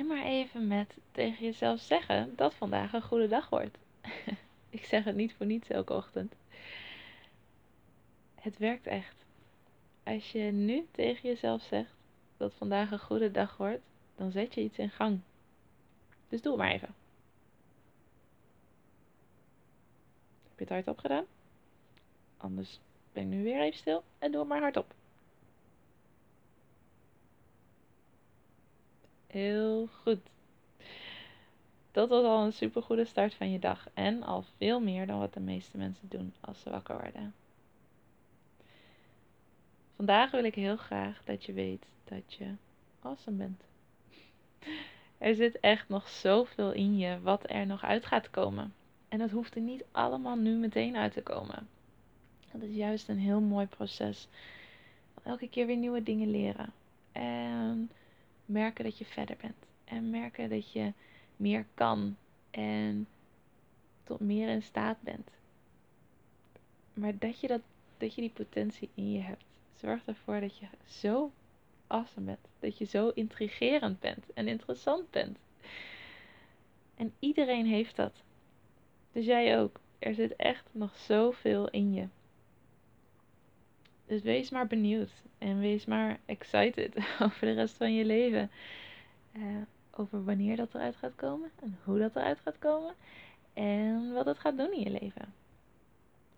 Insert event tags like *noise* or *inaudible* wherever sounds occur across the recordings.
Begin maar even met tegen jezelf zeggen dat vandaag een goede dag wordt. *laughs* ik zeg het niet voor niets elke ochtend. Het werkt echt. Als je nu tegen jezelf zegt dat vandaag een goede dag wordt, dan zet je iets in gang. Dus doe het maar even. Heb je het hardop gedaan? Anders ben ik nu weer even stil en doe het maar hardop. Heel goed. Dat was al een super goede start van je dag. En al veel meer dan wat de meeste mensen doen als ze wakker worden. Vandaag wil ik heel graag dat je weet dat je awesome bent. Er zit echt nog zoveel in je wat er nog uit gaat komen. En dat hoeft er niet allemaal nu meteen uit te komen. Dat is juist een heel mooi proces. Elke keer weer nieuwe dingen leren. En merken dat je verder bent. En merken dat je meer kan en tot meer in staat bent. Maar dat je, dat, dat je die potentie in je hebt, zorgt ervoor dat je zo awesome bent. Dat je zo intrigerend bent en interessant bent. En iedereen heeft dat. Dus jij ook. Er zit echt nog zoveel in je. Dus wees maar benieuwd en wees maar excited *laughs* over de rest van je leven. Uh, over wanneer dat eruit gaat komen en hoe dat eruit gaat komen en wat het gaat doen in je leven.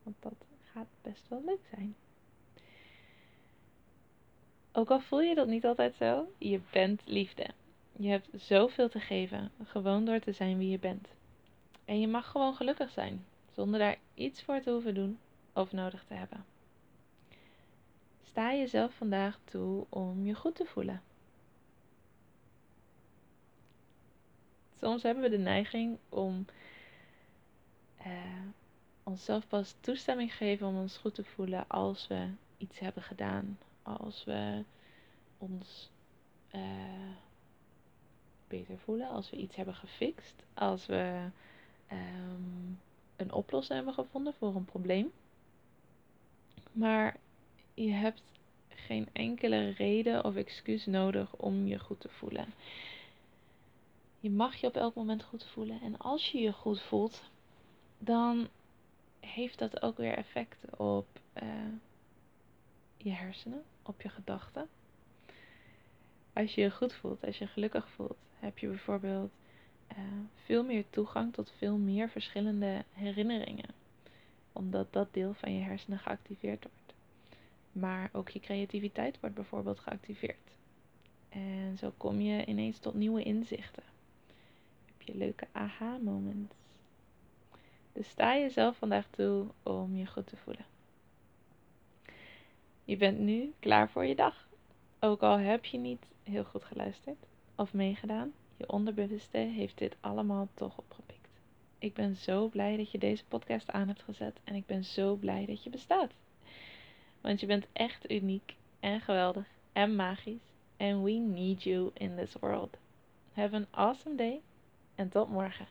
Want dat gaat best wel leuk zijn. Ook al voel je dat niet altijd zo, je bent liefde. Je hebt zoveel te geven, gewoon door te zijn wie je bent. En je mag gewoon gelukkig zijn, zonder daar iets voor te hoeven doen of nodig te hebben. Sta jezelf vandaag toe om je goed te voelen. Soms hebben we de neiging om uh, onszelf pas toestemming geven om ons goed te voelen als we iets hebben gedaan. Als we ons uh, beter voelen, als we iets hebben gefixt, als we um, een oplossing hebben gevonden voor een probleem. Maar je hebt geen enkele reden of excuus nodig om je goed te voelen. Je mag je op elk moment goed voelen. En als je je goed voelt, dan heeft dat ook weer effect op uh, je hersenen, op je gedachten. Als je je goed voelt, als je gelukkig voelt, heb je bijvoorbeeld uh, veel meer toegang tot veel meer verschillende herinneringen. Omdat dat deel van je hersenen geactiveerd wordt. Maar ook je creativiteit wordt bijvoorbeeld geactiveerd. En zo kom je ineens tot nieuwe inzichten. Heb je leuke aha-moments. Dus sta jezelf vandaag toe om je goed te voelen. Je bent nu klaar voor je dag. Ook al heb je niet heel goed geluisterd of meegedaan, je onderbewuste heeft dit allemaal toch opgepikt. Ik ben zo blij dat je deze podcast aan hebt gezet en ik ben zo blij dat je bestaat. Want je bent echt uniek en geweldig en magisch. And we need you in this world. Have an awesome day en tot morgen.